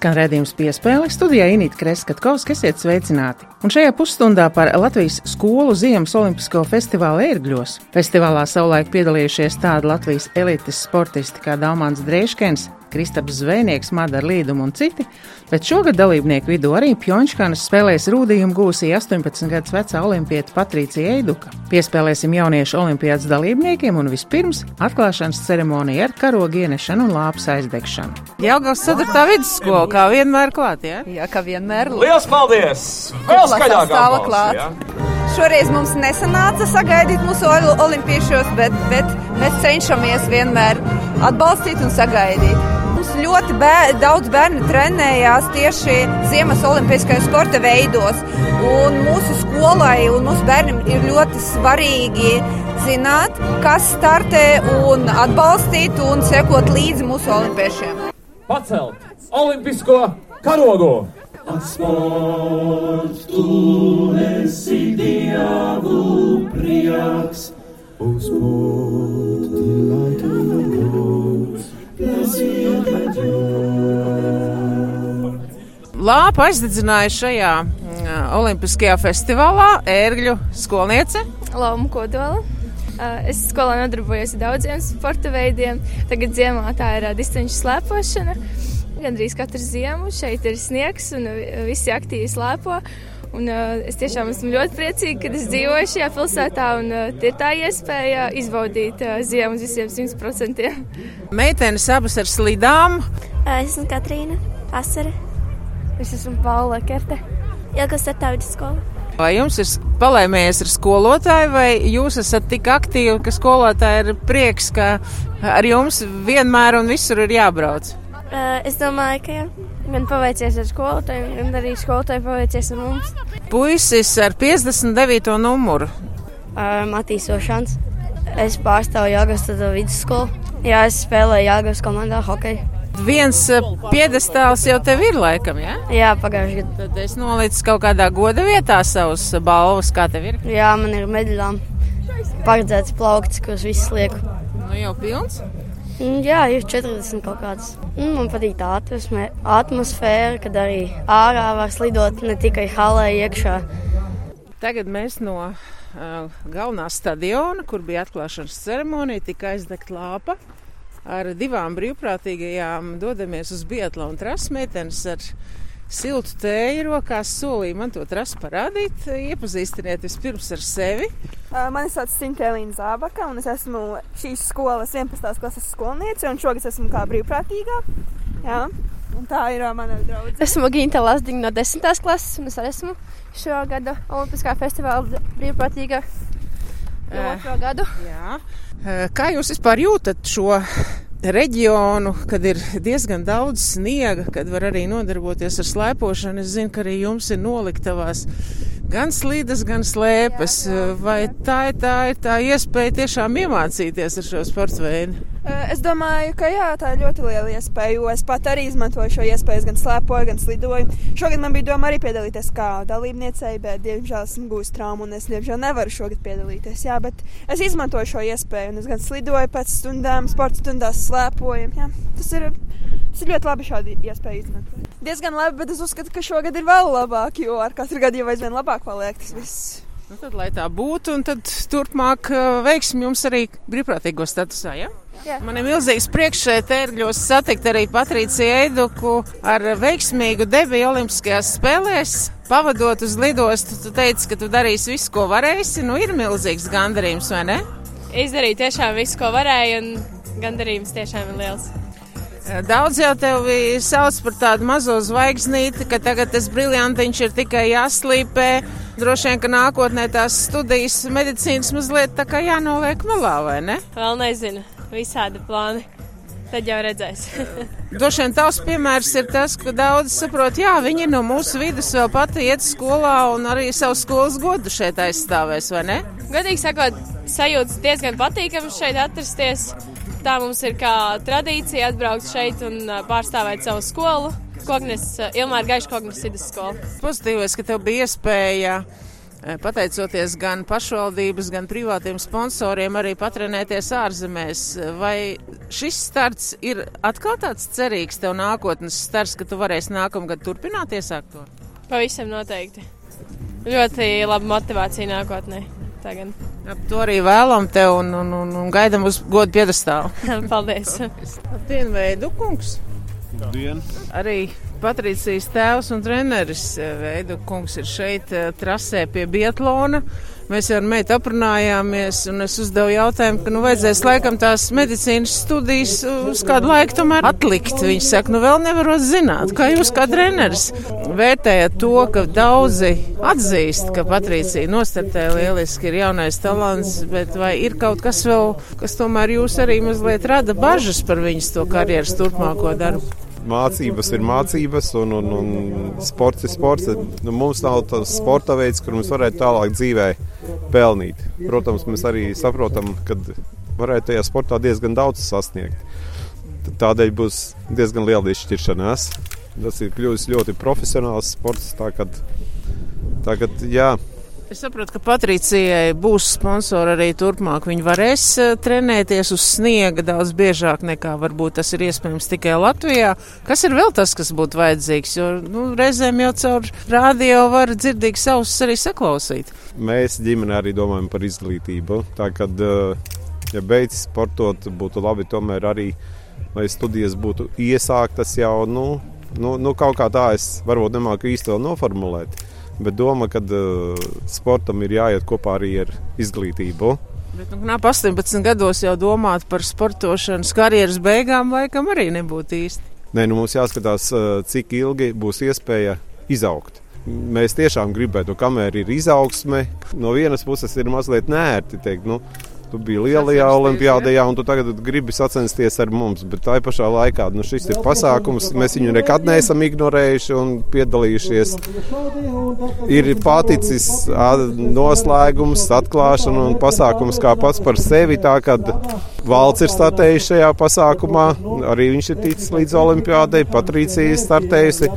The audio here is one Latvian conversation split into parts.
Skan redzējums piespēle studijā Inīta Kreskatkovska, esiet sveicināti. Un šajā pusstundā par Latvijas skolu Ziemas Olimpisko festivālu ērgļos. Festivālā savulaik piedalījušies tādi Latvijas elites sportisti kā Daumans Drēškens, Kristaps Zvejnieks, Madara Līduma un citi, bet šogad dalībnieku vidū arī Pjončkanas spēlēs rūdījumu gūsī 18 gadus vecā olimpieta Patricija Eiduka. Piespēlēsim jauniešu olimpiādas dalībniekiem un vispirms atklāšanas ceremoniju ar karogu ienešanu un lāpas aizdegšanu. Jāgaus 4. vidusskola, kā vienmēr klāt, jā? Jā, kā vienmēr. Lielas paldies! Vēl skaļāk stāva klāt. Ja? Šoreiz mums nesanāca sagaidīt mūsu olimpiešos, bet, bet mēs cenšamies vienmēr atbalstīt un sagaidīt ļoti bēr, daudz bērnu trenējās tieši Ziemas olimpiskajos sporta veidos. Un mūsu skolai un mūsu bērniem ir ļoti svarīgi zināt, kas startē un atbalstīt un sekot līdzi mūsu olimpiešiem. Pacelt olimpisko karogu! Sports, tu esi Dievu prieks, uz sports, delighted gods. Lāpa aizdedzināja šajā mm, Olimpiskajā festivālā ērgļu skolniece. Lapa kodola. Es skolā nodarbojos ar daudziem sporta veidiem. Tagad ziemā tā ir distanču slēpošana. Gan arī katru ziemu šeit ir sniegs un visi aktīvi slēpo. Un, uh, es tiešām esmu ļoti priecīga, ka es dzīvoju šajā pilsētā un uh, ir tā iespēja izbaudīt uh, ziemu uz visiem 100%. Meitenes abas ar slidām. Es esmu Katrīna Asare. Es esmu Paula Kerte. Ilgas starptautis skola. Vai jums ir palēmējies ar skolotāju, vai jūs esat tik aktīvi, ka skolotāji ir prieks, ka ar jums vienmēr un visur ir jābrauc? Uh, es domāju, ka jā. Gan paveicies ar skolotājiem, gan arī skolotāji paveicies ar mums. Puisis ar 59. numuru. Uh, Matīs Ošāns. Es pārstāvu Jāgas vidusskolu. Jā, es spēlēju Jāgas komandā hokeju. Viens piedestāls jau tev ir laikam, jā? Ja? Jā, pagājušajā gadā. Tad es nolicu kaut kādā goda vietā savus balvas, kā tev ir? Jā, man ir medaļām paredzēts plaukts, kurus visus lieku. Nu jau pilns? Mm, jā, ir 40 kaut kādas. Mm, man patīk tā atmosfēra, kad arī ārā var slidot ne tikai halē iekšā. Tagad mēs no uh, galvenā stadiona, kur bija atklāšanas ceremonija, tika aizdegta lāpa. Ar divām brīvprātīgajām dodamies uz Biatlonu trasmeitenes ar siltu tēju rokās, solīja man to trasu parādīt. Iepazīstiniet vispirms ar sevi. Mani sauc Sintelīna Zābaka, un es esmu šīs skolas 11. klases skolniece, un šogad esmu kā brīvprātīgā. Jā. Un tā ir mana draudzene. Esmu Ginta Lasdiņa no 10. klases, un es arī esmu šo gadu Olimpiskā festivāla brīvprātīga jau otro gadu. Jā. Kā jūs vispār jūtat šo reģionu, kad ir diezgan daudz sniega, kad var arī nodarboties ar slēpošanu. Es zinu, ka arī jums ir noliktavās gan slīdas, gan slēpes. Jā, jā. Vai tā ir tā, ir tā iespēja tiešām iemācīties ar šo sporta veidu? Es domāju, ka jā, tā ir ļoti liela iespēja, jo es pat arī izmantoju šo iespēju, gan slēpoju, gan slidoju. Šogad man bija doma arī piedalīties kā dalībniecei, bet, diemžēl, esmu gūst traumu un es, diemžēl, nevaru šogad piedalīties. Jā, bet es izmantoju šo iespēju, un es gan slidoju pēc stundām, sporta stundās slēpoju. Jā. Tas ir, tas ir ļoti labi šādi iespēju izmantot. Diezgan labi, bet es uzskatu, ka šogad ir vēl labāk, jo ar katru gadu jau aizvien labāk paliek tas viss. Nu, tad, lai tā būtu, un tad turpmāk veiksim jums arī brīvprātīgo statusā. Ja? Jā. Man ir milzīgs prieks šeit ērgļos satikt arī Patriciju Eiduku ar veiksmīgu debiju Olimpiskajās spēlēs. Pavadot uz lidostu, tu teici, ka tu darīsi visu, ko varēsi. Nu, ir milzīgs gandarījums, vai ne? Izdarīju tiešām visu, ko varēju, un gandarījums tiešām ir liels. Daudz jau tevi sauc par tādu mazo zvaigznīti, ka tagad tas briljantiņš ir tikai jāslīpē. Droši vien, ka nākotnē tās studijas medicīnas mazliet tā kā jānoliek malā, vai ne? Vēl nezinu visādi plāni. Tad jau redzēs. Droši vien tavs piemērs ir tas, ka daudzi saprot, jā, viņi no mūsu vidus vēl pati iet skolā un arī savu skolas godu šeit aizstāvēs, vai ne? Godīgi sakot, sajūtas diezgan patīkami šeit atrasties. Tā mums ir kā tradīcija atbraukt šeit un pārstāvēt savu skolu. Kognes, Ilmāra Gaiša Kognes vidusskola. Pozitīvais, ka tev bija iespēja pateicoties gan pašvaldības, gan privātiem sponsoriem, arī patrenēties ārzemēs. Vai šis starts ir atkal tāds cerīgs tev nākotnes starts, ka tu varēsi nākamgad turpināt iesākt to? Pavisam noteikti. Ļoti laba motivācija nākotnē. Tagad. Ap to arī vēlam tev un, un, un, un gaidām uz godu piedestālu. Paldies! Labdien, Veidu kungs! Labdien! Arī Patricijas tēvs un treneris Veidu kungs ir šeit trasē pie Bietlona. Mēs ar meitu aprunājāmies, un es uzdevu jautājumu, ka nu vajadzēs laikam tās medicīnas studijas uz kādu laiku tomēr atlikt. Viņš saka, nu vēl nevarot zināt, kā jūs kā treneris vērtējat to, ka daudzi atzīst, ka Patricija nostartē lieliski ir jaunais talants, bet vai ir kaut kas vēl, kas tomēr jūs arī mazliet rada bažas par viņas to karjeras turpmāko darbu? Mācības ir mācības, un, un, un sports ir sports. Nu, mums nav tas sporta veids, kur mums varētu tālāk dzīvē pelnīt. Protams, mēs arī saprotam, ka varētu tajā sportā diezgan daudz sasniegt. Tādēļ būs diezgan liela izšķiršanās. Tas ir kļuvis ļoti profesionāls sports. Tagad, tagad jā, Es saprotu, ka Patricijai būs sponsori arī turpmāk. Viņa varēs uh, trenēties uz sniega daudz biežāk nekā varbūt tas ir iespējams tikai Latvijā. Kas ir vēl tas, kas būtu vajadzīgs? Jo nu, reizēm jau caur rādio var dzirdīgi savus arī saklausīt. Mēs ģimenē arī domājam par izglītību. Tā kad, uh, ja beidz sportot, būtu labi tomēr arī, lai studijas būtu iesāktas jau, nu, nu, nu kaut kā tā es varbūt nemāku īsti noformulēt bet doma, ka uh, sportam ir jāiet kopā arī ar izglītību. Bet, nu, Nāp 18 gados jau domāt par sportošanas karjeras beigām, laikam arī nebūtu īsti. Nē, nu mums jāskatās, uh, cik ilgi būs iespēja izaugt. Mēs tiešām gribētu, kamēr ir izaugsme, no vienas puses ir mazliet nērti teikt, nu, Tu biji lielajā olimpiādē, un tu tagad gribi sacensties ar mums. Bet tā pašā laikā nu, šis ir pasākums. Mēs viņu nekad neesam ignorējuši un piedalījušies. Ir paticis noslēgums, atklāšana un pasākums kā pats par sevi. Tā, valsts ir startējusi šajā pasākumā, arī viņš ir ticis līdz olimpiādei, Patricija ir startējusi.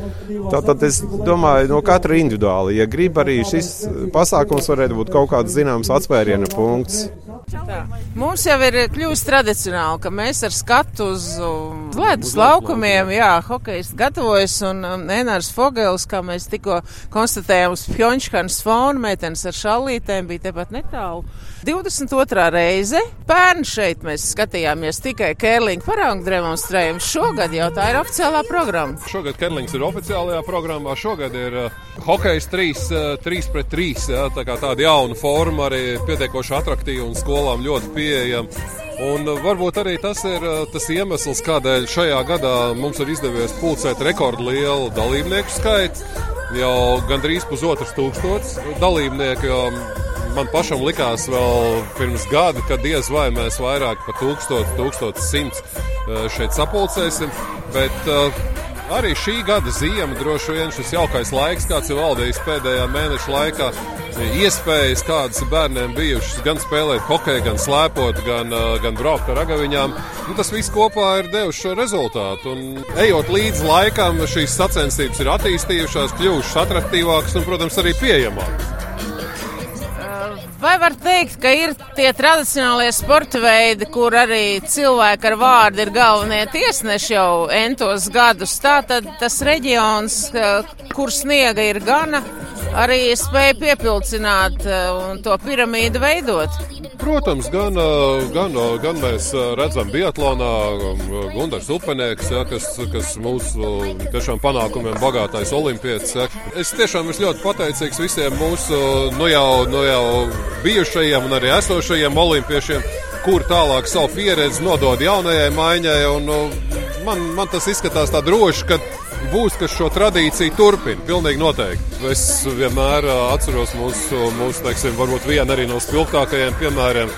Tātad es domāju, no katra individuāli, ja grib arī šis pasākums varētu būt kaut kāds zināms atspēriena punkts. Tā. Mums jau ir kļuvis tradicionāli, ka mēs ar skatu uz ledus laukumiem, jā, hokejs gatavojas un Enārs Fogels, kā mēs tikko konstatējām uz Pjončkans fonu, meitenes ar šallītēm bija tepat netālu. 22. reize. Pērn šeit mēs skatījāmies tikai Kērlinga paraugu demonstrējumu. Šogad jau tā ir oficiālā programma. Šogad Kērlings ir oficiālajā programmā. Šogad ir uh, hokejs 3, uh, 3 pret 3. Jā, tā kā tāda jauna forma arī pietiekoši attraktīva un skolām ļoti pieejama. Un uh, varbūt arī tas ir uh, tas iemesls, kādēļ šajā gadā mums ir izdevies pulcēt rekordlielu dalībnieku skaitu. Jau gandrīz pusotrs tūkstots dalībnieku. Man pašam likās vēl pirms gada, ka diez vai mēs vairāk par 1000, 1100 šeit sapulcēsim. Bet uh, arī šī gada ziema, droši vien šis jaukais laiks, kāds ir valdījis pēdējā mēneša laikā, iespējas, kādas bērniem bijušas, gan spēlēt hokeju, gan slēpot, gan, gan braukt ar agaviņām. Nu, tas viss kopā ir devis šo rezultātu. Un, ejot līdz laikam, šīs sacensības ir attīstījušās, kļuvušas attraktīvākas un, protams, arī pieejamākas. Vai var teikt, ka ir tie tradicionālie sporta veidi, kur arī cilvēki ar vārdu ir galvenie tiesneši jau entos gadus? Tā tad tas reģions, kur sniega ir gana, arī spēja piepildīt un to piramīdu veidot. Protams, gan, gan, gan mēs redzam Biatlonā, Gunārs Upenieks, ja, kas, kas mūsu tiešām panākumiem bagātais olimpietis. Ja. Es tiešām esmu ļoti pateicīgs visiem mūsu nu jau, nu jau bijušajiem un arī esošajiem olimpiešiem, kur tālāk savu pieredzi nodod jaunajai maiņai. Un, man, man tas izskatās tā droši, ka būs, kas šo tradīciju turpina. Pilnīgi noteikti. Es vienmēr atceros mūsu, mūsu teiksim, varbūt vienu arī no spilgtākajiem piemēriem.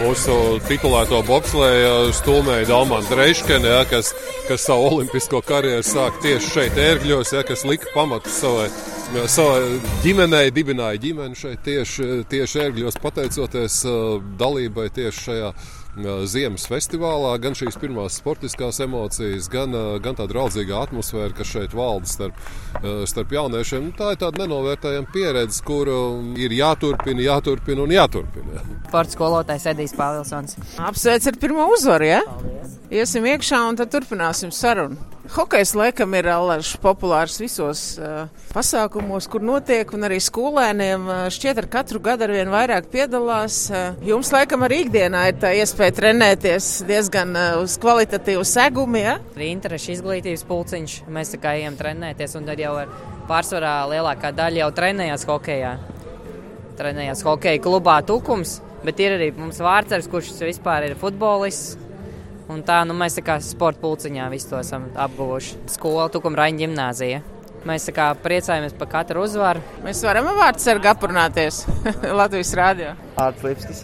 Mūsu titulēto bobsleja stūmēja Dalmāna Reiškene, ja, kas, kas savu olimpisko karjeru sāk tieši šeit, ērgļos, ja, kas lika pamatu savai savai ģimenei dibināja ģimeni šeit tieši, tieši ērgļos, pateicoties dalībai tieši šajā ziemas festivālā, gan šīs pirmās sportiskās emocijas, gan, gan tā draudzīgā atmosfēra, kas šeit valda starp, starp jauniešiem. Nu, tā ir tāda nenovērtējama pieredze, kuru ir jāturpina, jāturpina un jāturpina. Sports skolotājs Edijs Pāvilsons. Apsveic ar pirmo uzvaru, ja? Iesim iekšā un tad turpināsim sarunu. Hokejs laikam ir alaži populārs visos uh, pasākumos, kur notiek, un arī skolēniem uh, šķiet ar katru gadu ar vien vairāk piedalās. Uh, jums laikam arī ikdienā ir tā iespēja trenēties diezgan uh, uz kvalitatīvu segumu, ja? Arī interešu izglītības pulciņš, mēs tā kā ejam trenēties, un tad jau ar pārsvarā lielākā daļa jau trenējās hokejā. Trenējās hokeja klubā Tukums, bet ir arī mums vārdsargs, kurš vispār ir futbolists. Un tā, nu, mēs tā kā sporta pulciņā visu to esam apguvuši. Skola, Tukuma Raņa ģimnāzija. Mēs kā priecājamies par katru uzvaru. Mēs varam ar vārdu sargu aprunāties Latvijas rādio.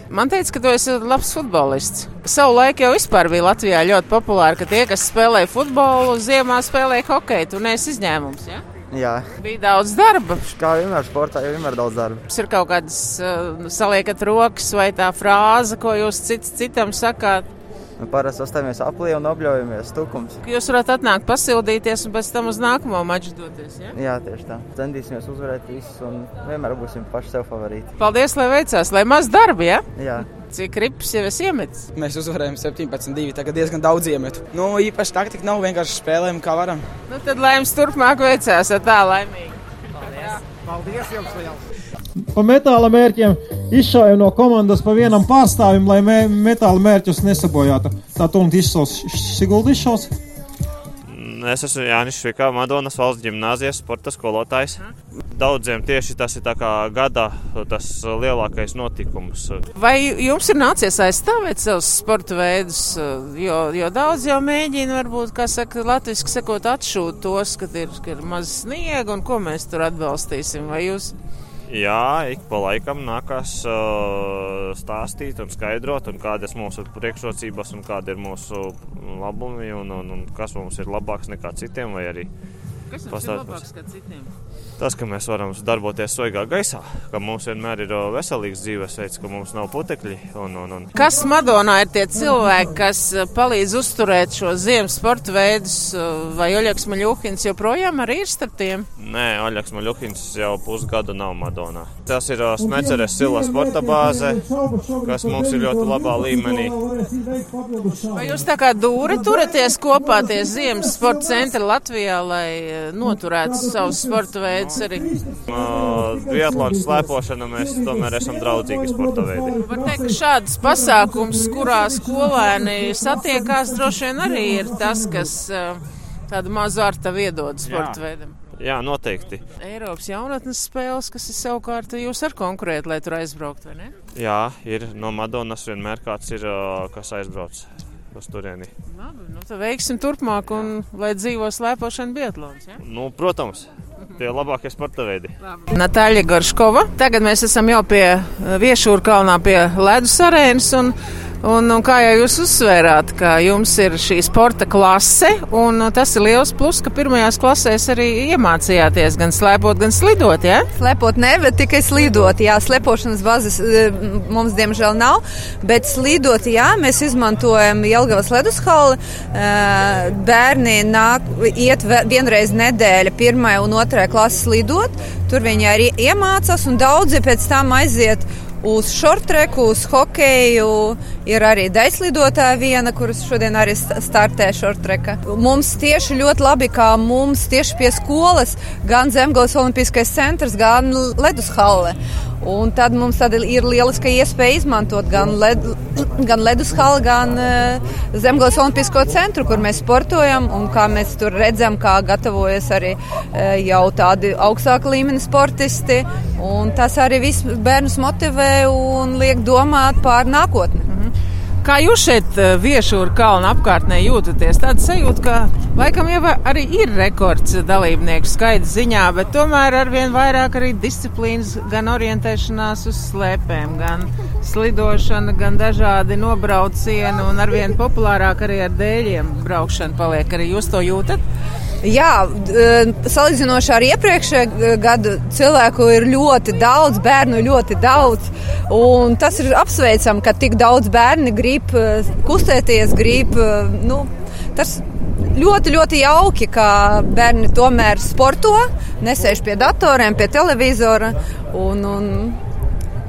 Man teica, ka tu esi labs futbolists. Savu laiku jau vispār bija Latvijā ļoti populāri, ka tie, kas spēlē futbolu, ziemā spēlē hokeju. Tu neesi izņēmums, ja? Jā. Bija daudz darba. Kā vienmēr sportā, jau vienmēr daudz darba. Ir kaut kādas uh, saliekat rokas vai tā frāze, ko jūs cits citam sakāt. Nu, parasti sastāvamies aplī un apļaujamies tukums. Jūs varat atnākt, pasildīties un pēc tam uz nākamo maču doties. Ja? Jā, tieši tā. Centīsimies uzvarēt visus un vienmēr būsim paši sev favorīti. Paldies, lai veicās, lai maz darba, ja? Jā. Cik rips jau es iemetu? Mēs uzvarējām 17-2. Tagad diezgan daudz iemetu. Nu, īpaši taktika nav vienkārši spēlējama, kā varam. Nu, tad lai jums turpmāk veicās, ar tā laimīgi. Paldies! Paldies jums liels! Pa metāla mērķiem izšāvām no komandas pa vienam pārstāvim, lai mē, metāla mērķus nesabojātu. Tā tūlīt izšaus Sigulda izšaus. Es esmu Jānis Švikā, Madonas valsts gimnāzijas sporta skolotājs. Daudziem tieši tas ir gada tas lielākais notikums. Vai jums ir nācies aizstāvēt savus sporta veidus? Jo, jo daudz jau mēģina, varbūt, kā saka, latviešu sakot, atšūt tos, kad ir, kad ir maz sniega un ko mēs tur atbalstīsim. Vai jūs? Jā, ik pa laikam nākas uh, stāstīt un skaidrot, un kādas ir mūsu priekšrocības un kādi ir mūsu labumi un, un, un kas mums ir labāks nekā citiem. Kas mums ir labāks nekā citiem? Tas, ka mēs varam darboties svaigā gaisā, ka mums vienmēr ir veselīgs dzīvesveids, ka mums nav putekļi. Un, un, un. Kas Madonā ir tie cilvēki, kas palīdz uzturēt šo ziemas sporta veidus, vai Oļegs Maļuhins joprojām arī ir starp tiem? Nē, Oļegs Maļuhins jau pusgadu nav Madonā. Tas ir Smeceres Sila sporta bāze, kas mums ir ļoti labā līmenī. Vai jūs tā kā dūri turaties kopā tie ziemas sporta centri Latvijā, lai noturētu savus sporta veidus? Veids arī? Triatlons, slēpošana, mēs tomēr esam draudzīgi sporta veidi. Var teikt, ka šāds pasākums, kurā skolēni satiekās, droši vien arī ir tas, kas tādu mazu arta viedod sporta veidam. Jā, noteikti. Eiropas jaunatnes spēles, kas ir savukārt jūs ar konkurēt, lai tur aizbrauktu, vai ne? Jā, ir no Madonas vienmēr kāds ir, kas aizbrauc uz turieni. Labi, nu tad veiksim turpmāk un lai dzīvo slēpošana Bietlons, ja? Nu, protams. Tie labākie sporta veidi. Natāļa Garškova. Tagad mēs esam jau pie Viešūra kalnā pie ledus arēnas. Un Un, un kā jau jūs uzsvērāt, ka jums ir šī sporta klase, un tas ir liels plus, ka pirmajās klasēs arī iemācījāties gan slēpot, gan slidot. Ja? Slēpot ne, bet tikai slidot. Jā, slēpošanas bazes mums diemžēl nav, bet slidot, jā, mēs izmantojam Jelgavas ledushalli. Bērni nāk, iet vienreiz nedēļa pirmajā un otrajā klasē slidot. Tur viņi arī iemācās, un daudzi pēc tam aiziet uz šortreku, uz hokeju. Ir arī daislidotāja viena, kuras šodien arī startē šortreka. Mums tieši ļoti labi, kā mums tieši pie skolas, gan Zemgales Olimpiskais centrs, gan Ledushalle. Un tad mums tad ir lieliska iespēja izmantot gan, led, gan Ledushalle, gan uh, Zemgales Olimpisko centru, kur mēs sportojam. Un kā mēs tur redzam, kā gatavojas arī uh, jau tādi augstāka līmeņa sportisti. Un tas arī viss bērnus motivē un liek domāt par nākotni. Kā jūs šeit viešūra kalna apkārtnē jūtaties? Tāda sajūta, ka laikam jau arī ir rekords dalībnieku skaita ziņā, bet tomēr arvien vairāk arī disciplīnas, gan orientēšanās uz slēpēm, gan slidošana, gan dažādi nobraucieni un arvien populārāk arī ar dēļiem braukšana paliek. Arī jūs to jūtat? Jā, salīdzinoši ar iepriekšējo gadu cilvēku ir ļoti daudz, bērnu ļoti daudz. Tas ir apsveicami, ka tik daudz bērni grib kustēties, grib. Nu, tas ļoti, ļoti jauki, ka bērni tomēr sporto, nesēž pie datoriem, pie televizora un, un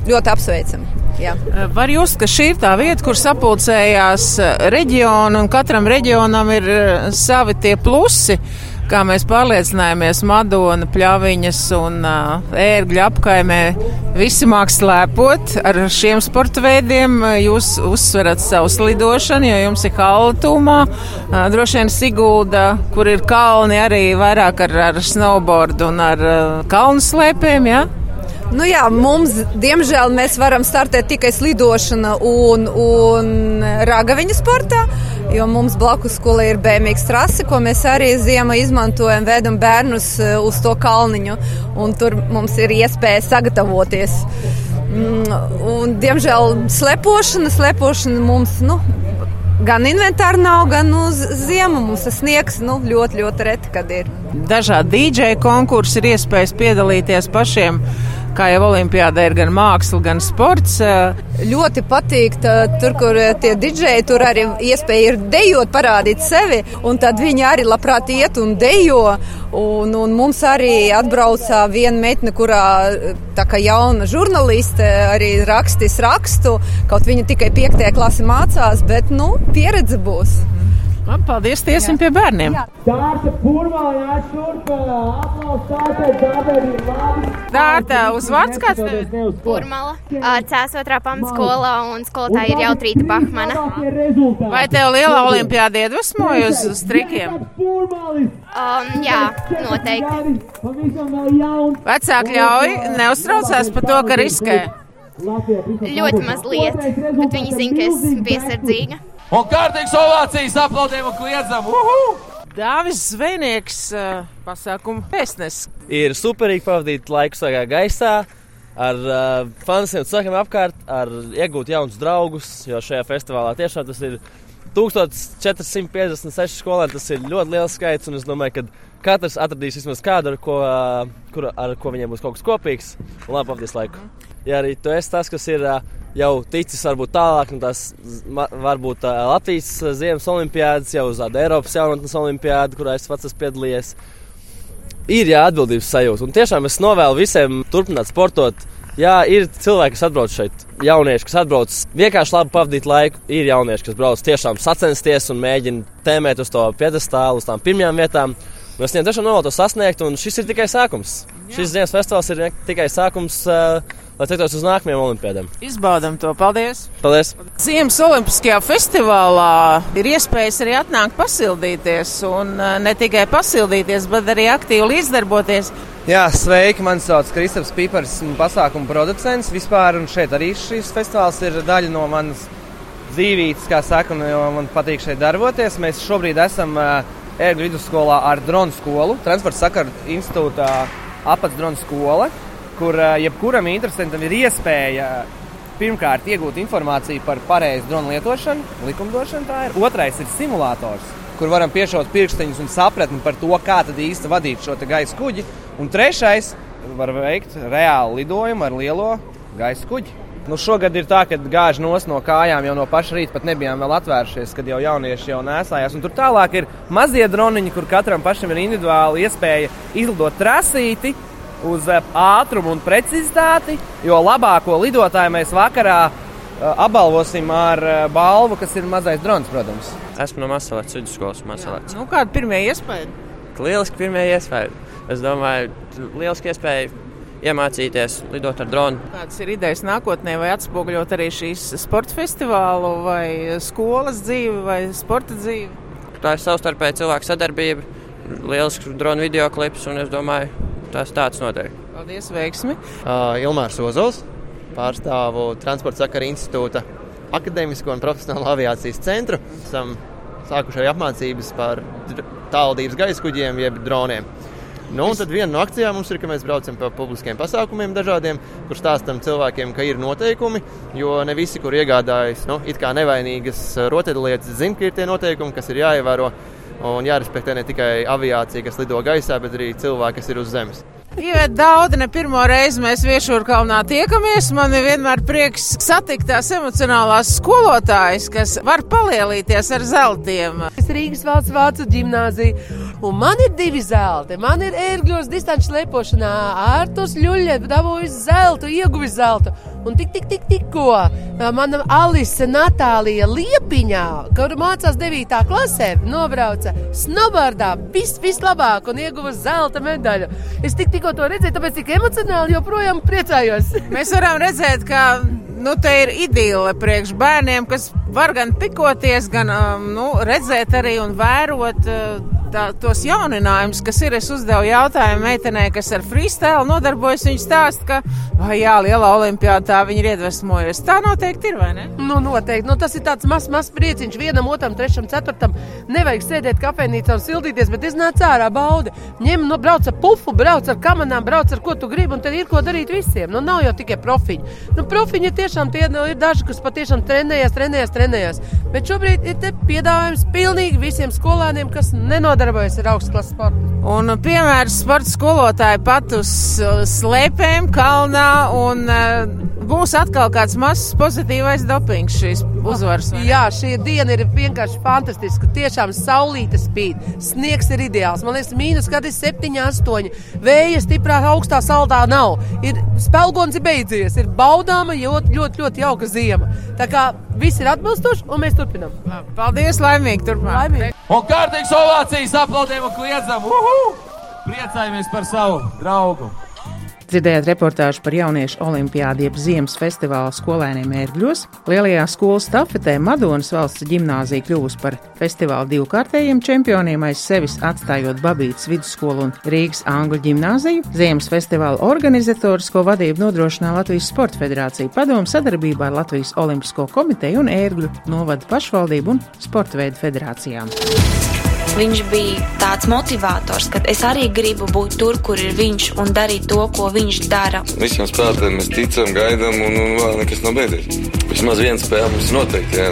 ļoti apsveicami. Jā. Var jūs, ka šī ir tā vieta, kur sapulcējās reģioni, un katram reģionam ir savi tie plusi. Kā mēs pārliecinājāmies, Madona, Pļaviņas un uh, ērgļa apkaimē visi māk slēpot ar šiem sporta veidiem. Jūs uzsverat savu slidošanu, jo jums ir kaltūmā. Uh, droši vien Sigulda, kur ir kalni, arī vairāk ar, ar snowboard un ar uh, kalnu slēpēm, jā? Ja? Nu jā, mums, diemžēl, mēs varam startēt tikai slidošana un, un ragaviņu sportā, jo mums blakus skolā ir bēmīgs trasi, ko mēs arī ziemā izmantojam, vedam bērnus eh, uz to kalniņu, un tur mums ir iespēja sagatavoties. Mm, un, diemžēl slepošana, slepošana mums, nu, gan inventāra nav, gan uz ziemu mums tas sniegs nu, ļoti, ļoti reti, kad ir. Dažādi DJ konkursi ir iespējas piedalīties pašiem kā jau Olimpijādē ir gan māksla, gan sports. Ļoti patīk, tā, tur, kur tie didžeji, tur arī iespēja ir dejot, parādīt sevi, un tad viņi arī labprāt iet un dejo. Un, un mums arī atbrauca viena meitene, kurā tā kā jauna žurnāliste arī rakstīs rakstu, kaut viņa tikai piektajā klasē mācās, bet, nu, pieredze būs. Labi, paldies, tiesim pie bērniem. Dārta Purmāja šurp, aplaus tātad, daberi labi. Dārta, uz vārds kāds? Purmala, C2. pamatskolā un skolotāja ir Jautrīta Bahmana. Vai tev liela olimpiāda iedvesmoja uz, uz trikiem? Um, jā, noteikti. Vecāki ļauj neuztraucās par to, ka riskē. Ļoti maz lieta, bet viņi zina, ka es piesardzīga. Un kārtīgs ovācijas aplaudējam un kliedzam! Uhu! Dāvis Zvejnieks, pasākuma pēcnes. Ir superīgi pavadīt laiku sagā gaisā, ar uh, fansiem cilvēkiem apkārt, ar iegūt jaunus draugus, jo šajā festivālā tiešām tas ir 1456 skolēni. Tas ir ļoti liels skaits, un es domāju, ka katrs atradīs vismaz kādu, ar ko, kur, ar ko viņiem būs kaut kas kopīgs labi pavadīs laiku. Ja arī tu esi tas, kas ir jau ticis varbūt tālāk, un tas varbūt Latvijas ziemas olimpiādas, jau uz tādu Eiropas jaunatnes olimpiādu, kurā es pats esmu piedalījies. Ir jā, atbildības sajūta. Un tiešām es novēlu visiem turpināt sportot. Jā, ir cilvēki, kas atbrauc šeit, jaunieši, kas atbrauc vienkārši labi pavadīt laiku. Ir jaunieši, kas brauc tiešām sacensties un mēģina tēmēt uz to piedestālu, uz tām pirmajām vietām. Es viņiem tiešām novēlu to sasniegt, un šis ir tikai sākums. Jā. Šis dienas festivāls ir tikai sākums. Uh, lai tiktos uz nākamajām olimpiādēm. Izbaudam to. Paldies! Paldies! Ziemas Olimpiskajā festivālā ir iespējas arī atnākt pasildīties, un eh, ne tikai pasildīties, bet arī aktīvi līdzdarboties. Jā, sveiki! Mani sauc Kristaps Pīpers, pasākuma producents vispār, un šeit arī šis festivāls ir daļa no manas dzīvības, kā saka, un man patīk šeit darboties. Mēs šobrīd esam uh, Ērgļu vidusskolā ar dronu skolu, transporta sakaru institūtā apakšdronu skola kur jebkuram interesantam ir iespēja pirmkārt iegūt informāciju par pareizu dronu lietošanu, likumdošanu tā ir. Otrais ir simulators, kur varam piešaut pirkstiņus un sapratni par to, kā īsti vadīt šo gaisa kuģi. Un trešais var veikt reālu lidojumu ar lielo gaisa kuģi. Nu, šogad ir tā, ka gāž nos no kājām jau no paša rīta, pat nebijām vēl atvērušies, kad jau jaunieši jau nesājās. Un tur tālāk ir mazie droniņi, kur katram pašam ir individuāli iespēja izlidot trasīti, uz eh, ātrumu un precizitāti, jo labāko lidotāju mēs vakarā eh, apbalvosim ar eh, balvu, kas ir mazais drons, protams. Esmu no Masalētas vidusskolas. Nu, kāda pirmie iespēja? Lieliski pirmie iespēja. Es domāju, lieliski iespēja iemācīties lidot ar dronu. Kādas ir idejas nākotnē, vai atspoguļot arī šīs sporta festivālu, vai skolas dzīvi, vai sporta dzīvi? Tā ir savstarpēja cilvēku sadarbība, lielisks drona video klips, un es domāju, Tas tāds notiek. Paldies, veiksmi! Uh, Ilmārs Ozols, pārstāvu Transporta sakara institūta Akademisko un profesionālo aviācijas centru. Esam sākuši arī apmācības par tālvadības gaisa kuģiem, jeb droniem. Nu, un tad viena no akcijām mums ir, ka mēs braucam pa publiskiem pasākumiem dažādiem, kur stāstam cilvēkiem, ka ir noteikumi, jo ne visi, kur iegādājas, nu, it kā nevainīgas rotaļlietas, zina, ka ir tie noteikumi, kas ir jāievēro un jārespektē ne tikai aviācija, kas lido gaisā, bet arī cilvēki, kas ir uz zemes. Iet daudz, ne pirmo reizi mēs Viešūrkalnā tiekamies. Man ir vienmēr prieks satikt tās emocionālās skolotājas, kas var palielīties ar zeltiem. Es Rīgas valsts vācu ģimnāziju. Un man ir divi zelti. Man ir ērgļos distanču lepošanā. Ārtus Ļuļļē dabūjis zeltu, ieguvis zeltu. Un tik, tik, tik, tikko mana Alise Natālija Liepiņā, kur mācās 9. klasē, nobrauca snowboardā vis, vislabāk un ieguva zelta medaļu. Es tik, tikko to redzēju, tāpēc tik emocionāli joprojām priecājos. Mēs varam redzēt, ka nu, te ir idile priekš bērniem, kas var gan pikoties, gan nu, redzēt arī un vērot. Uh, tā, tos jauninājumus, kas ir. Es uzdevu jautājumu meitenei, kas ar freestyle nodarbojas. Viņa stāsta, ka, oh, jā, lielā olimpiādā viņa ir iedvesmojusies. Tā noteikti ir, vai ne? Nu, noteikti. Nu, tas ir tāds mazs, mazs prieciņš vienam, otram, trešam, ceturtam. Nevajag sēdēt kafejnīcā un sildīties, bet iznāc ārā baudi. Ņem, nu, brauc ar pufu, brauc ar kamerām, brauc ar ko tu gribi, un tad ir ko darīt visiem. Nu, nav jau tikai profiņi. Nu, profiņi tiešām tie nu, ir daži, kas patiešām trenējas, trenējas, trenējas. Bet šobrīd ir piedāvājums pilnīgi visiem skolēniem, kas nenodrošina nodarbojas ar augstklases sportu. Un, piemēram, sporta skolotāji pat uz slēpēm kalnā un uh, būs atkal kāds mazs pozitīvais dopings šīs uzvaras. Jā, šī diena ir vienkārši fantastiska. Tiešām saulīte spīd, sniegs ir ideāls. Man liekas, mīnus gadi 7, 8. Vēja stiprā augstā saldā nav. Ir spēlgons ir beidzies, ir baudāma ļoti, ļoti, ļoti jauka ziema. Tā kā viss ir atbilstoši un mēs turpinām. Paldies, laimīgi turpmāk! Laimīgi. Un kārtīgs ovācijas aplaudējumu kliedzam! Uhu! Priecājamies par savu draugu! Dzirdējāt reportāžu par jauniešu olimpiādu jeb ziemas festivāla skolēniem ērgļos. Lielajā skolas stafetē Madonas valsts ģimnāzija kļuvusi par festivāla divkārtējiem čempioniem aiz sevis, atstājot Babītas vidusskolu un Rīgas Angļu ģimnāziju. Ziemas festivāla organizatorisko vadību nodrošināja Latvijas Sporta federācija padomu sadarbībā ar Latvijas Olimpisko komiteju un ērgļu novada pašvaldību un sporta veidu federācijām. Viņš bija tāds motivators, ka es arī gribu būt tur, kur ir viņš un darīt to, ko viņš dara. Visiem spēlētājiem mēs ticam, gaidām, un, un vēl nekas nav beidzies. Vismaz viena spēle mums noteikti. Jā.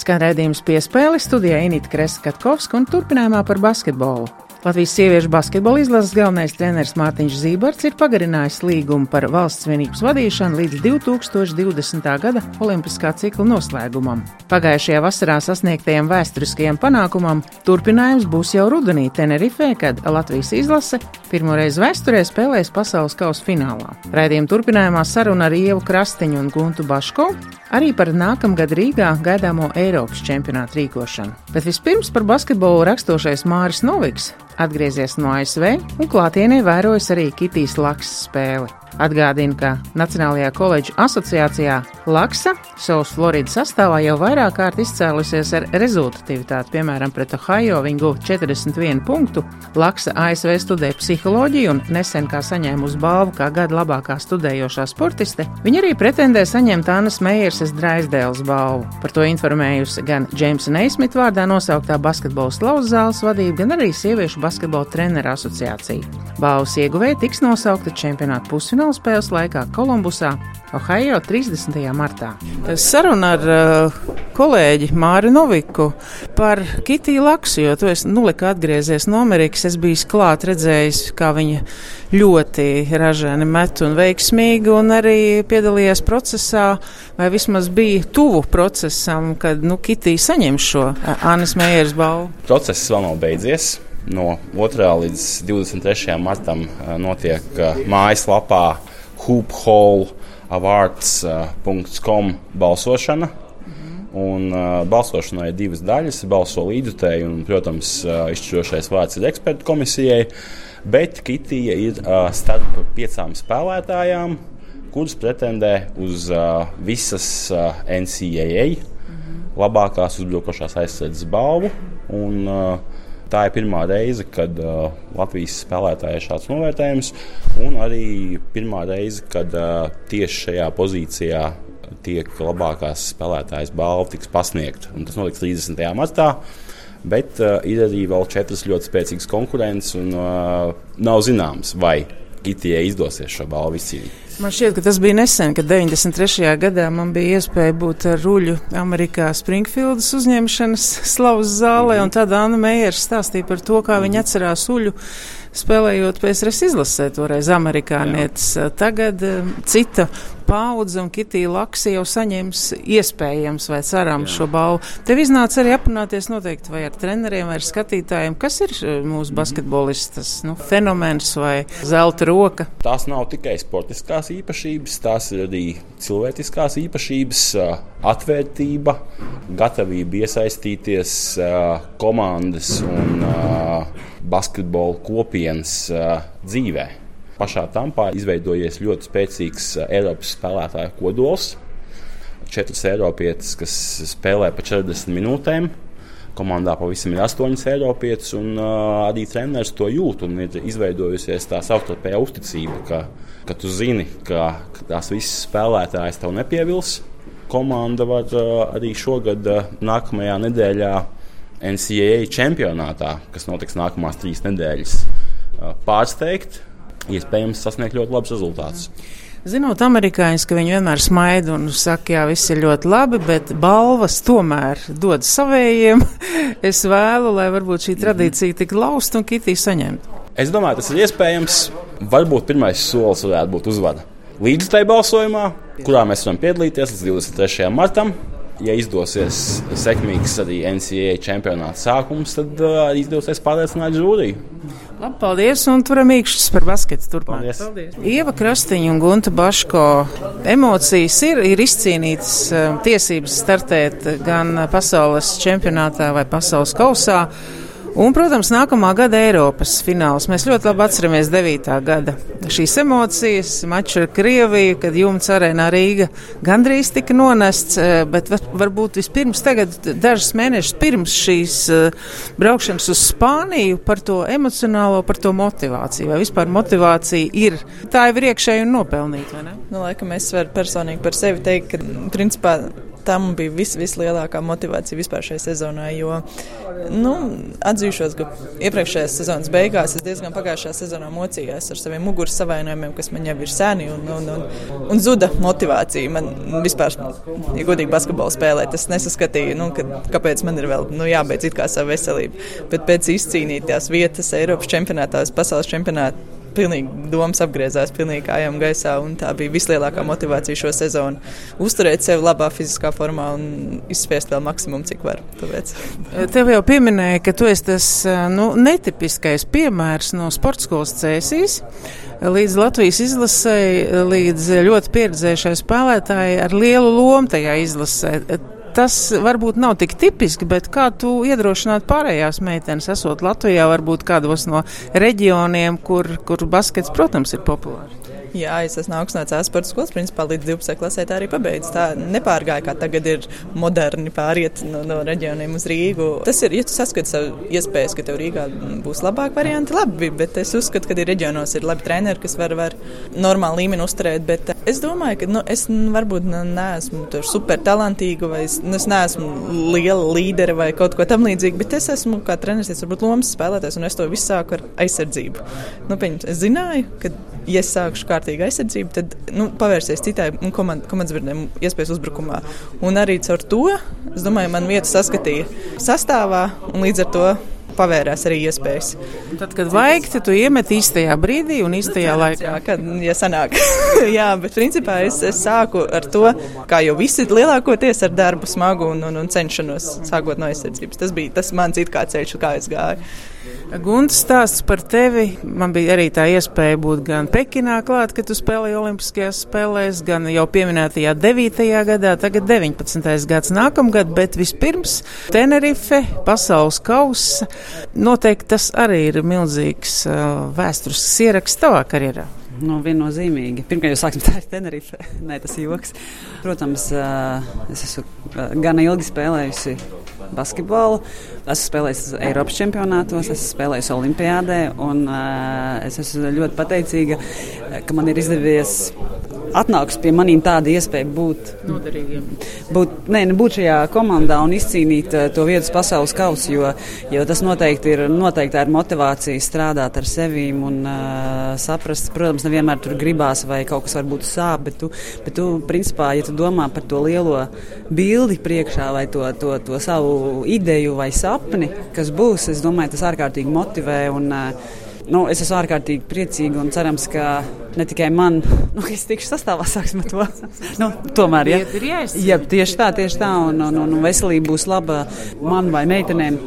Skan redzējums piespēle studijā Inīta Kreskatkovska un turpinājumā par basketbolu. Latvijas sieviešu basketbola izlases galvenais treneris Mārtiņš Zīberts ir pagarinājis līgumu par valsts vienības vadīšanu līdz 2020. gada olimpiskā cikla noslēgumam. Pagājušajā vasarā sasniegtajam vēsturiskajam panākumam turpinājums būs jau rudenī Tenerifē, kad Latvijas izlase pirmoreiz vēsturē spēlēs pasaules kausa finālā. Raidījuma turpinājumā saruna ar Ievu Krastiņu un Guntu Baško arī par nākamgad Rīgā gaidāmo Eiropas čempionātu rīkošanu. Bet vispirms par basketbolu rakstošais Māris Noviks atgriezies no ASV un klātienē vērojas arī Kitijas Laks spēli. Atgādina, ka Nacionālajā koledžu asociācijā Laksa savus Floridas sastāvā jau vairāk kārt izcēlusies ar rezultatīvitāti. Piemēram, pret Ohio viņa guva 41 punktu. Laksa ASV studē psiholoģiju un nesen kā saņēmusi balvu kā gada labākā studējošā sportiste, viņa arī pretendē saņemt Annas Meijersas Draisdēles balvu. Par to informējusi gan Džeimsa Neismita vārdā nosauktā basketbola slavas zāles vadība, gan arī sieviešu basketbola treneru asociācija. Balvas ieguvēja tiks nosaukta čempionāta pusfinālā finālspēles laikā Kolumbusā, Ohio 30. martā. Saruna ar uh, kolēģi Māri Noviku par Kitiju Laksu, jo tu esi nu, atgriezies no Amerikas. Es biju klāt redzējis, kā viņa ļoti ražēni met un veiksmīgi, un arī piedalījies procesā, vai vismaz bija tuvu procesam, kad nu, Kitija saņem šo Annas Meijeras balvu. Process vēl nav beidzies. No 2. līdz 23. martam notiek mājaslapā hoophallawards.com balsošana. Un, uh, balsošanai ir divas daļas. Balso līdzutēji, un, protams, uh, izšķirošais vārds ir ekspertu komisijai. Bet Kitija ir uh, starp piecām spēlētājām, kuras pretendē uz uh, visas uh, NCAA labākās uzbrukošās aizsardzības balvu. Un, uh, Tā ir pirmā reize, kad uh, Latvijas spēlētājai ir šāds novērtējums, un arī pirmā reize, kad uh, tieši šajā pozīcijā tiek labākās spēlētājas balva tiks pasniegta. Un tas notiks 30. martā. Bet uh, ir arī vēl četras ļoti spēcīgas konkurences, un uh, nav zināms, vai Kitijai izdosies šo balvu izcīnīt. Man šķiet, ka tas bija nesen, kad 93. gadā man bija iespēja būt ar ruļu Amerikā Springfieldas uzņemšanas slavas zālē, un tad Anna Meijers stāstīja par to, kā viņa atcerās uļu spēlējot PSRS izlasē, toreiz amerikānietis. Tagad um, cita paudze un Kitija Laksa jau saņems iespējams vai cerams šo balvu. Tev iznāca arī aprunāties noteikti vai ar treneriem, vai ar skatītājiem, kas ir uh, mūsu basketbolistas nu, fenomens vai zelta roka. Tās nav tikai sportiskās īpašības, tās ir arī cilvēciskās īpašības, uh, atvērtība, gatavība iesaistīties uh, komandas un basketbola kopienas dzīvē. Pašā Tampā izveidojies ļoti spēcīgs Eiropas spēlētāju kodols. Četras Eiropietas, kas spēlē pa 40 minūtēm. Komandā pavisam ir astoņas Eiropietas, un uh, arī treneris to jūt. Ir izveidojusies tā savstarpējā uzticība, ka, ka tu zini, ka, ka tās visas spēlētājas tev nepievils. Komanda var uh, arī šogad, uh, nākamajā nedēļā, NCAA čempionātā, kas notiks nākamās trīs nedēļas, pārsteigt, iespējams sasniegt ļoti labus rezultātus. Zinot, amerikāņus, ka viņi vienmēr smaida un saka, jā, viss ir ļoti labi, bet balvas tomēr dod savējiem. es vēlu, lai varbūt šī tradīcija tik lausta un kitī saņemta. Es domāju, tas ir iespējams. Varbūt pirmais solis varētu būt uzvara līdztai balsojumā, kurā mēs varam piedalīties līdz 23. martam ja izdosies sekmīgs arī NCAA čempionāta sākums, tad uh, izdosies pārliecināt žūriju. Labi, paldies, un turam īkšķis par basketu turpmāk. Paldies. paldies. Ieva Krastiņa un Gunta Baško emocijas ir, ir izcīnītas uh, tiesības startēt gan pasaules čempionātā vai pasaules kausā. Un, protams, nākamā gada Eiropas fināls. Mēs ļoti labi atceramies 9. gada šīs emocijas, maču ar Krieviju, kad jumts arēnā Rīga gandrīz tika nonests, eh, bet varbūt vispirms tagad, dažas mēnešus pirms šīs eh, braukšanas uz Spāniju par to emocionālo, par to motivāciju. Vai vispār motivācija ir tā jau ir iekšēji un nopelnīta, vai ne? Nu, laikam es varu personīgi par sevi teikt, ka principā man bija vis, vislielākā motivācija vispār šai sezonai. Jo, nu, atzīšos, ka iepriekšējās sezonas beigās es diezgan pagājušajā sezonā mocījos ar saviem muguras savainojumiem, kas man jau ir seni, un, un, un, un zuda motivācija. Man vispār, ja godīgi basketbolu spēlēt, es nesaskatīju, nu, ka, kāpēc man ir vēl nu, jābeidz it kā savu veselību. Bet pēc izcīnītās vietas Eiropas čempionātā, pasaules čempionātā pilnīgi domas apgriezās, pilnīgi kājām gaisā. Tā bija vislielākā motivācija šo sezonu. Uzturēt sevi labā fiziskā formā un izspiest vēl maksimumu, cik var. Tāpēc. Tev jau pieminēja, ka tu esi tas nu, netipiskais piemērs no sporta skolas cēsīs. Līdz Latvijas izlasēji, līdz ļoti pieredzējušai spēlētājai ar lielu lomu tajā izlasē tas varbūt nav tik tipiski, bet kā tu iedrošināt pārējās meitenes, esot Latvijā, varbūt kādos no reģioniem, kur, kur baskets, protams, ir populārs? Jā, es esmu Cēlā sporta skolas, principā līdz 12. klasē tā arī pabeidzu. Tā nepārgāja, kā tagad ir moderni pāriet no, no reģioniem uz Rīgu. Tas ir, ja tu saskati savu iespējas, ka tev Rīgā būs labāk varianti, labi, bet es uzskatu, ka ir reģionos ir labi treneri, kas var, var normālu līmeni uzturēt, bet es domāju, ka nu, es varbūt neesmu super talantīga vai es, nu, es neesmu liela līdere vai kaut ko tam līdzīgu, bet es esmu kā treneris, varbūt lomas spēlētājs un es to visu sāku ar aizsardzību. Nu, pieņems, es zināju, ka ja es sākšu kārtīgi aizsardzību, tad nu, pavērsies citai komand, komandas biedriem iespējas uzbrukumā. Un arī caur to, es domāju, man vietu saskatīja sastāvā un līdz ar to pavērās arī iespējas. Tad, kad vajag, tad tu iemet īstajā brīdī un īstajā nu, laikā. Jā, kad, ja sanāk. jā, bet principā es, es sāku ar to, kā jau visi lielākoties ar darbu smagu un, un, un cenšanos sākot no aizsardzības. Tas bija tas mans it kā ceļš, kā es gāju. Gunts stāsts par tevi. Man bija arī tā iespēja būt gan Pekinā klāt, kad tu spēlēji Olimpiskajās spēlēs, gan jau pieminētajā 9. gadā, tagad 19. gads nākamgad, bet vispirms Tenerife, pasaules kausa. Noteikti tas arī ir milzīgs uh, vēsturisks ieraksts tavā karjerā. Nu, viennozīmīgi. Pirmkārt, jau sāksim tā ar Tenerife. Nē, tas ir joks. Protams, es esmu gana ilgi spēlējusi basketbolu. Esmu spēlējis Eiropas čempionātos, esmu spēlējis Olimpijādē. Un, es esmu ļoti pateicīga, ka man ir izdevies atnāks pie maniem tāda iespēja būt noderīgiem. Būt, nē, nu, būt šajā komandā un izcīnīt uh, to vietu pasaules kausu, jo, jo tas noteikti ir, noteikti ir motivācija strādāt ar sevi un uh, saprast, protams, nevienmēr tur gribās vai kaut kas varbūt sāp, bet tu, bet tu, principā, ja tu domā par to lielo bildi priekšā vai to, to, to savu ideju vai sapni, kas būs, es domāju, tas ārkārtīgi motivē un uh, nu, es esmu ārkārtīgi priecīga un cerams, ka ne tikai man, nu, es tikšu sastāvā, sāksim to. nu, tomēr, ja, ja tieši tā, tieši tā, un, un, un veselība būs laba man vai meitenēm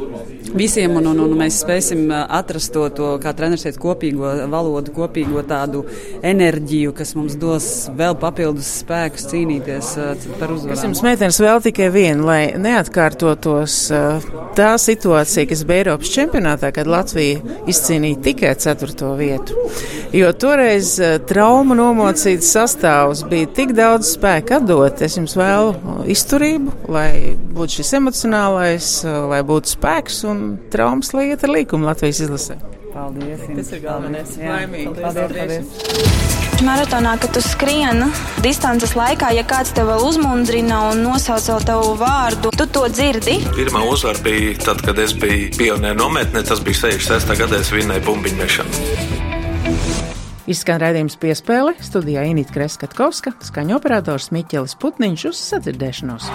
visiem, un, un, un mēs spēsim atrast to, to kā treneris teica, kopīgo valodu, kopīgo tādu enerģiju, kas mums dos vēl papildus spēkus cīnīties par uzvaru. Es jums meitenes vēl tikai vienu, lai neatkārtotos tā situācija, kas bija Eiropas čempionātā, kad Latvija izcīnīja tikai ceturto vietu. Jo toreiz trauma nomocīts sastāvs bija tik daudz spēka atdot. Es jums vēlu izturību, lai būtu šis emocionālais, lai būtu spēks un traumas lieta ar līkumu Latvijas izlasē. Paldies! Tas ir galvenais. Laimīgi! Paldies! paldies. Maratonā, kad tu skrieni distances laikā, ja kāds tev vēl uzmundrina un nosauc vēl tavu vārdu, tu to dzirdi. Pirmā uzvara bija tad, kad es biju pionieru nometnē. Tas bija 66. gadā, es vinnēju bumbiņu mešanu. Izskan redzējums piespēle studijā Inīta Kreskatkovska, skaņoperators Miķelis Putniņš uz sadzirdēšanos.